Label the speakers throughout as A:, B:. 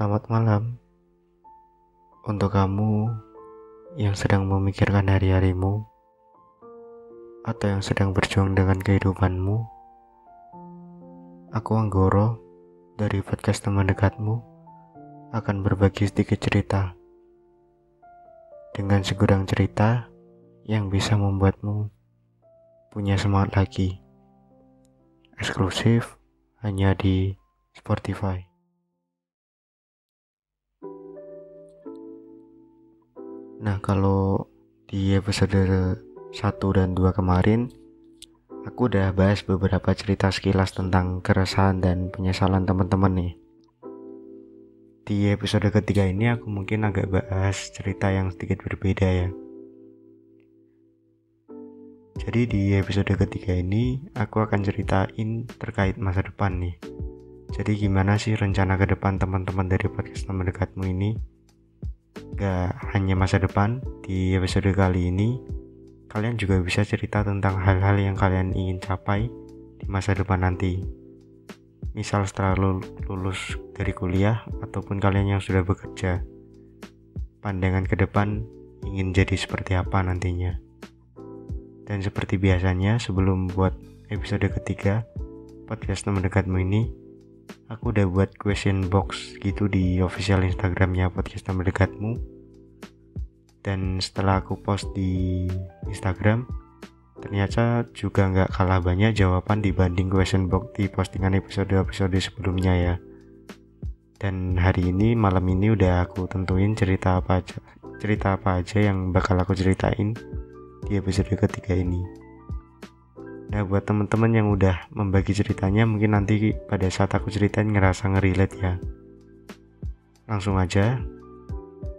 A: Selamat malam untuk kamu yang sedang memikirkan hari-harimu atau yang sedang berjuang dengan kehidupanmu. Aku Anggoro dari podcast teman dekatmu akan berbagi sedikit cerita dengan segudang cerita yang bisa membuatmu punya semangat lagi. Eksklusif hanya di Spotify. Nah, kalau di episode 1 dan 2 kemarin aku udah bahas beberapa cerita sekilas tentang keresahan dan penyesalan teman-teman nih. Di episode ketiga ini aku mungkin agak bahas cerita yang sedikit berbeda ya. Jadi di episode ketiga ini aku akan ceritain terkait masa depan nih. Jadi gimana sih rencana ke depan teman-teman dari podcast teman dekatmu ini? Gak hanya masa depan, di episode kali ini kalian juga bisa cerita tentang hal-hal yang kalian ingin capai di masa depan nanti. Misal setelah lulus dari kuliah ataupun kalian yang sudah bekerja. Pandangan ke depan ingin jadi seperti apa nantinya. Dan seperti biasanya sebelum buat episode ketiga podcast teman dekatmu ini, aku udah buat question box gitu di official Instagramnya podcast teman dekatmu dan setelah aku post di Instagram ternyata juga nggak kalah banyak jawaban dibanding question box di postingan episode-episode sebelumnya ya. Dan hari ini malam ini udah aku tentuin cerita apa aja cerita apa aja yang bakal aku ceritain di episode ketiga ini nah buat teman-teman yang udah membagi ceritanya mungkin nanti pada saat aku ceritain ngerasa ngerelate ya langsung aja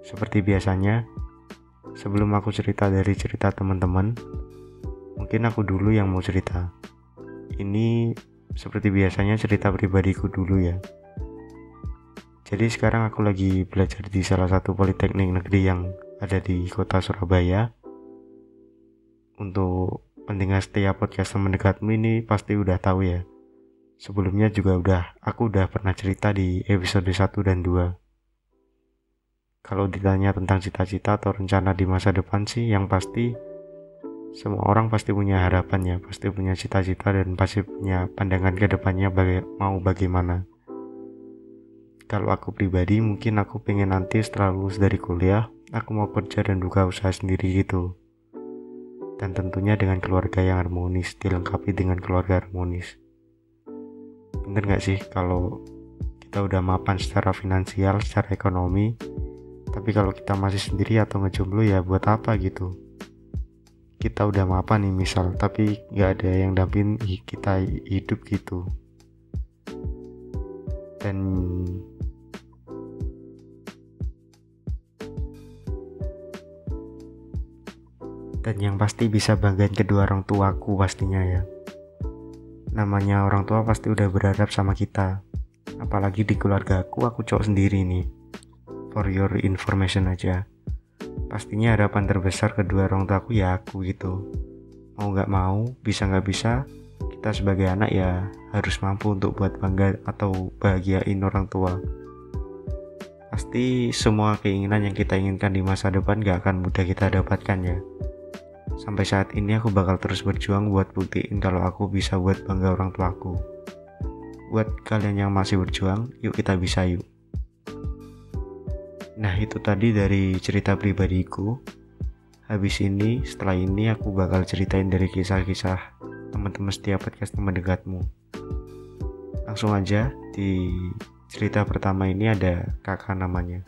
A: seperti biasanya Sebelum aku cerita dari cerita teman-teman, mungkin aku dulu yang mau cerita. Ini seperti biasanya cerita pribadiku dulu ya. Jadi sekarang aku lagi belajar di salah satu politeknik negeri yang ada di kota Surabaya. Untuk pendengar setiap podcast teman dekatmu ini pasti udah tahu ya. Sebelumnya juga udah aku udah pernah cerita di episode 1 dan 2 kalau ditanya tentang cita-cita atau rencana di masa depan sih yang pasti semua orang pasti punya harapan ya pasti punya cita-cita dan pasti punya pandangan ke depannya baga mau bagaimana. Kalau aku pribadi mungkin aku pengen nanti setelah lulus dari kuliah aku mau kerja dan buka usaha sendiri gitu dan tentunya dengan keluarga yang harmonis dilengkapi dengan keluarga harmonis. Bener gak sih kalau kita udah mapan secara finansial secara ekonomi tapi kalau kita masih sendiri atau ngejomblo ya buat apa gitu? Kita udah apa nih misal tapi nggak ada yang dampin kita hidup gitu. Dan dan yang pasti bisa banggain kedua orang tuaku pastinya ya. Namanya orang tua pasti udah berharap sama kita. Apalagi di keluarga aku aku cowok sendiri nih. For your information aja. Pastinya harapan terbesar kedua orang tua aku ya aku gitu. Mau nggak mau bisa nggak bisa kita sebagai anak ya harus mampu untuk buat bangga atau bahagiain orang tua. Pasti semua keinginan yang kita inginkan di masa depan gak akan mudah kita dapatkan ya sampai saat ini aku bakal terus berjuang buat buktiin kalau aku bisa buat bangga orang tuaku buat kalian yang masih berjuang yuk kita bisa yuk. Nah itu tadi dari cerita pribadiku. Habis ini, setelah ini aku bakal ceritain dari kisah-kisah teman-teman setiap podcast teman dekatmu Langsung aja di cerita pertama ini ada kakak namanya.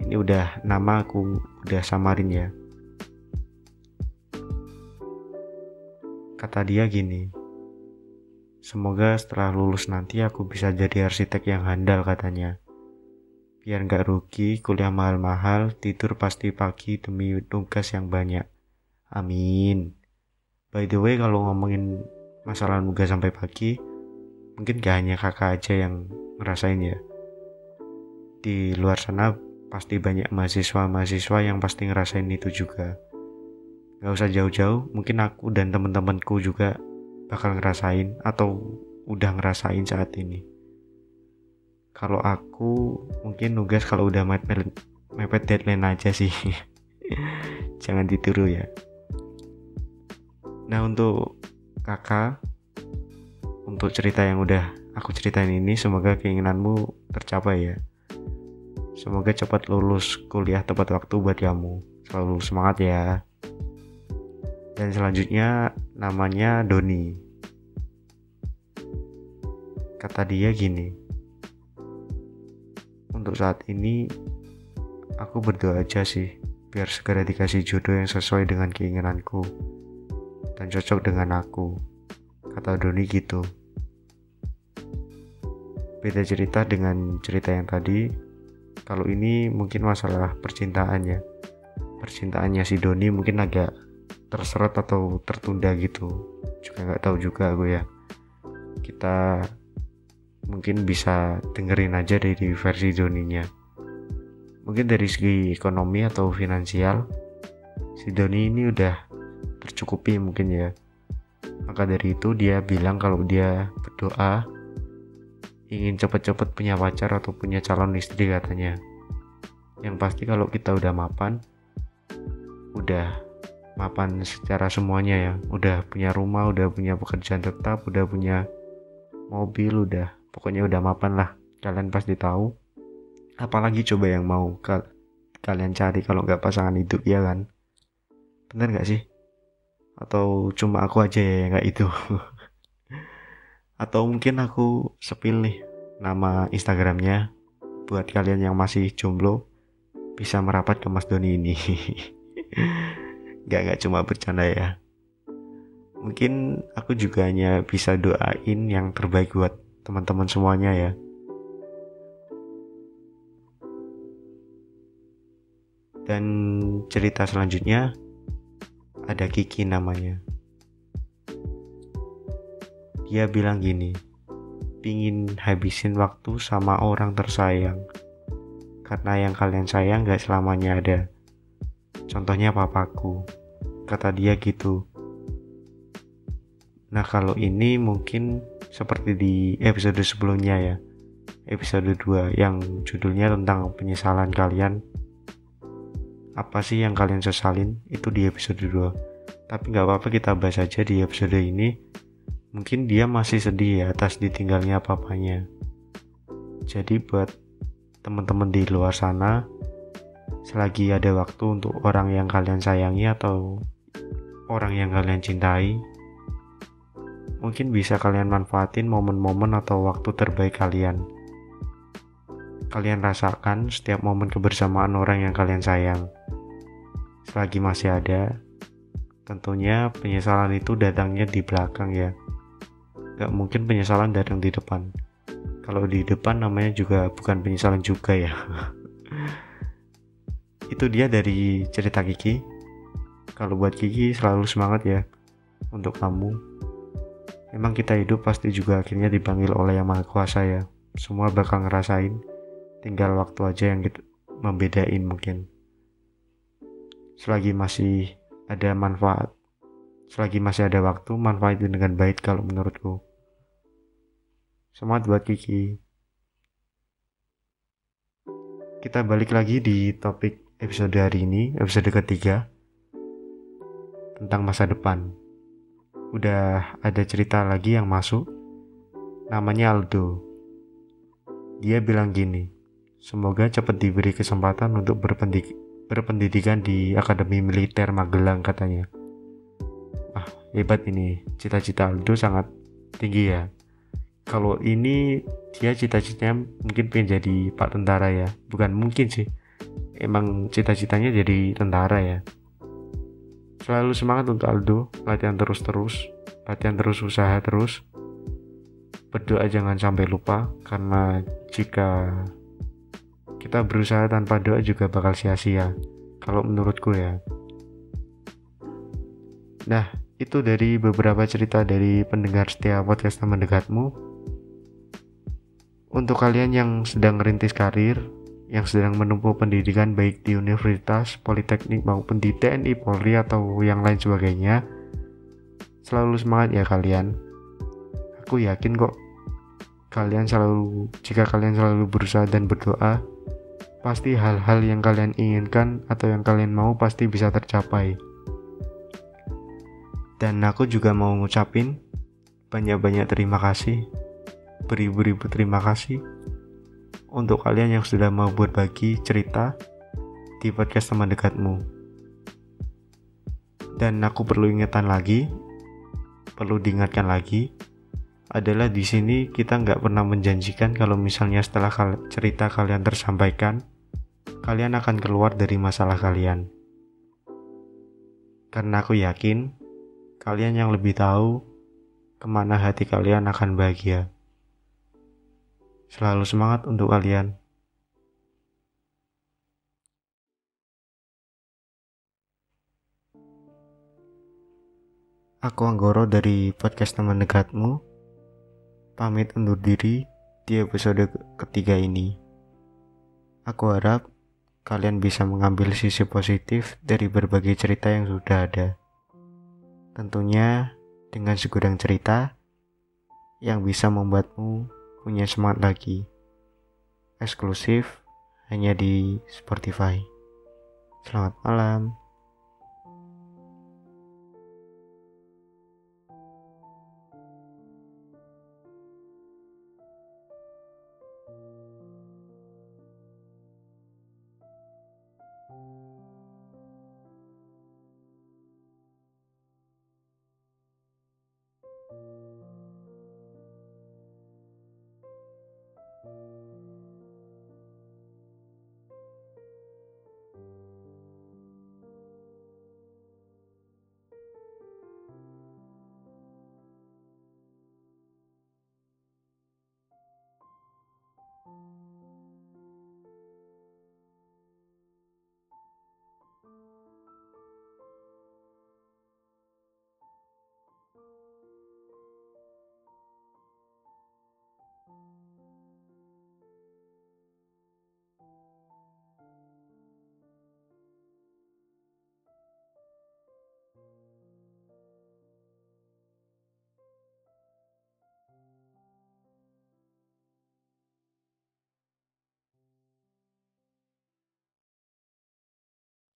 A: Ini udah nama aku udah samarin ya Kata dia gini Semoga setelah lulus nanti aku bisa jadi arsitek yang handal katanya Biar nggak rugi, kuliah mahal-mahal, tidur pasti pagi demi tugas yang banyak. Amin. By the way, kalau ngomongin masalah nugas sampai pagi, mungkin gak hanya kakak aja yang ngerasain ya. Di luar sana pasti banyak mahasiswa-mahasiswa yang pasti ngerasain itu juga. Gak usah jauh-jauh, mungkin aku dan temen-temenku juga bakal ngerasain atau udah ngerasain saat ini. kalau aku mungkin nugas kalau udah mepet mepet deadline aja sih. Jangan ditiru ya. Nah untuk kakak untuk cerita yang udah aku ceritain ini semoga keinginanmu tercapai ya. Semoga cepat lulus kuliah tepat waktu buat kamu. Selalu semangat ya dan selanjutnya namanya Doni kata dia gini untuk saat ini aku berdoa aja sih biar segera dikasih jodoh yang sesuai dengan keinginanku dan cocok dengan aku. Kata Doni gitu. Beda cerita dengan cerita yang tadi. Kalau ini mungkin masalah percintaannya. Percintaannya si Doni mungkin agak terseret atau tertunda gitu. Juga nggak tahu juga gue ya. Kita mungkin bisa dengerin aja dari versi Doninya mungkin dari segi ekonomi atau finansial si Doni ini udah tercukupi mungkin ya maka dari itu dia bilang kalau dia berdoa ingin cepat-cepat punya pacar atau punya calon istri katanya yang pasti kalau kita udah mapan udah mapan secara semuanya ya. Udah punya rumah udah punya pekerjaan tetap udah punya mobil udah. Pokoknya udah mapan lah. Kalian pasti tahu. Apalagi coba yang mau ka kalian cari kalau nggak pasangan hidup ya kan? Bener nggak sih? Atau cuma aku aja ya nggak itu? Atau mungkin aku sepil nih nama Instagramnya buat kalian yang masih jomblo bisa merapat ke Mas Doni ini nggak nggak cuma bercanda ya mungkin aku juga hanya bisa doain yang terbaik buat teman-teman semuanya ya Dan cerita selanjutnya ada Kiki namanya. Dia bilang gini, pingin habisin waktu sama orang tersayang. Karena yang kalian sayang gak selamanya ada. Contohnya papaku. Kata dia gitu. Nah kalau ini mungkin seperti di episode sebelumnya ya. Episode 2 yang judulnya tentang penyesalan kalian apa sih yang kalian sesalin itu di episode 2 tapi nggak apa-apa kita bahas aja di episode ini mungkin dia masih sedih ya atas ditinggalnya papanya jadi buat teman-teman di luar sana selagi ada waktu untuk orang yang kalian sayangi atau orang yang kalian cintai mungkin bisa kalian manfaatin momen-momen atau waktu terbaik kalian kalian rasakan setiap momen kebersamaan orang yang kalian sayang. Selagi masih ada, tentunya penyesalan itu datangnya di belakang ya. Gak mungkin penyesalan datang di depan. Kalau di depan namanya juga bukan penyesalan juga ya. itu dia dari cerita Kiki. Kalau buat Kiki selalu semangat ya untuk kamu. Emang kita hidup pasti juga akhirnya dipanggil oleh Yang Maha Kuasa ya. Semua bakal ngerasain tinggal waktu aja yang kita membedain mungkin selagi masih ada manfaat selagi masih ada waktu manfaatin dengan baik kalau menurutku semangat buat Kiki kita balik lagi di topik episode hari ini episode ketiga tentang masa depan udah ada cerita lagi yang masuk namanya Aldo dia bilang gini Semoga cepat diberi kesempatan untuk berpendik berpendidikan di Akademi Militer Magelang katanya. Ah, hebat ini. Cita-cita Aldo sangat tinggi ya. Kalau ini dia cita-citanya mungkin pengen jadi Pak Tentara ya. Bukan mungkin sih. Emang cita-citanya jadi tentara ya. Selalu semangat untuk Aldo, latihan terus-terus, latihan terus usaha terus. Berdoa jangan sampai lupa karena jika kita berusaha tanpa doa juga bakal sia-sia kalau menurutku ya nah itu dari beberapa cerita dari pendengar setia podcast teman dekatmu untuk kalian yang sedang merintis karir yang sedang menempuh pendidikan baik di universitas, politeknik maupun di TNI, Polri atau yang lain sebagainya. Selalu semangat ya kalian. Aku yakin kok
B: kalian selalu jika kalian selalu berusaha dan berdoa pasti hal-hal yang kalian inginkan atau yang kalian mau pasti bisa tercapai. Dan aku juga mau ngucapin banyak-banyak terima kasih. Beribu-ribu terima kasih untuk kalian yang sudah mau berbagi cerita di podcast teman dekatmu dan aku perlu ingatkan lagi perlu diingatkan lagi adalah di sini kita nggak pernah menjanjikan kalau misalnya setelah cerita kalian tersampaikan, kalian akan keluar dari masalah kalian. Karena aku yakin, kalian yang lebih tahu ke mana hati kalian akan bahagia. Selalu semangat untuk kalian. Aku Anggoro dari podcast teman dekatmu. Pamit undur diri di episode ketiga ini. Aku harap kalian bisa mengambil sisi positif dari berbagai cerita yang sudah ada. Tentunya dengan segudang cerita yang bisa membuatmu punya semangat lagi. Eksklusif hanya di Spotify. Selamat malam.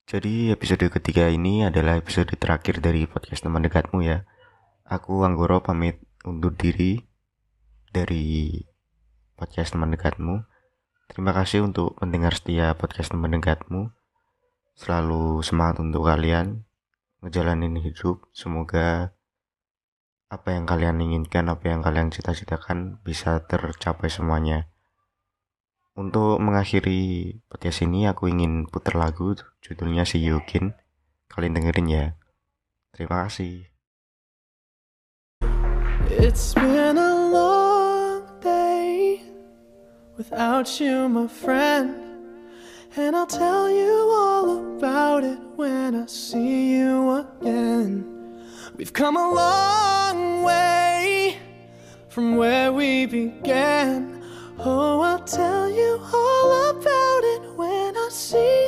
B: Jadi episode ketiga ini adalah episode terakhir dari podcast teman dekatmu ya. Aku Anggoro pamit undur diri dari podcast teman dekatmu. Terima kasih untuk pendengar setia podcast teman dekatmu. Selalu semangat untuk kalian ngejalanin hidup. Semoga apa yang kalian inginkan, apa yang kalian cita-citakan bisa tercapai semuanya. Untuk mengakhiri podcast ini aku ingin putar lagu judulnya si Yukin. Kalian dengerin ya. Terima kasih. It's been a long day without you, my friend. And I'll tell you all about it when I see you again. We've come a long way from where we began. Oh, I'll tell you all about it when I see you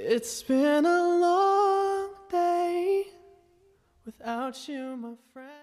B: It's been a long day without you, my friend.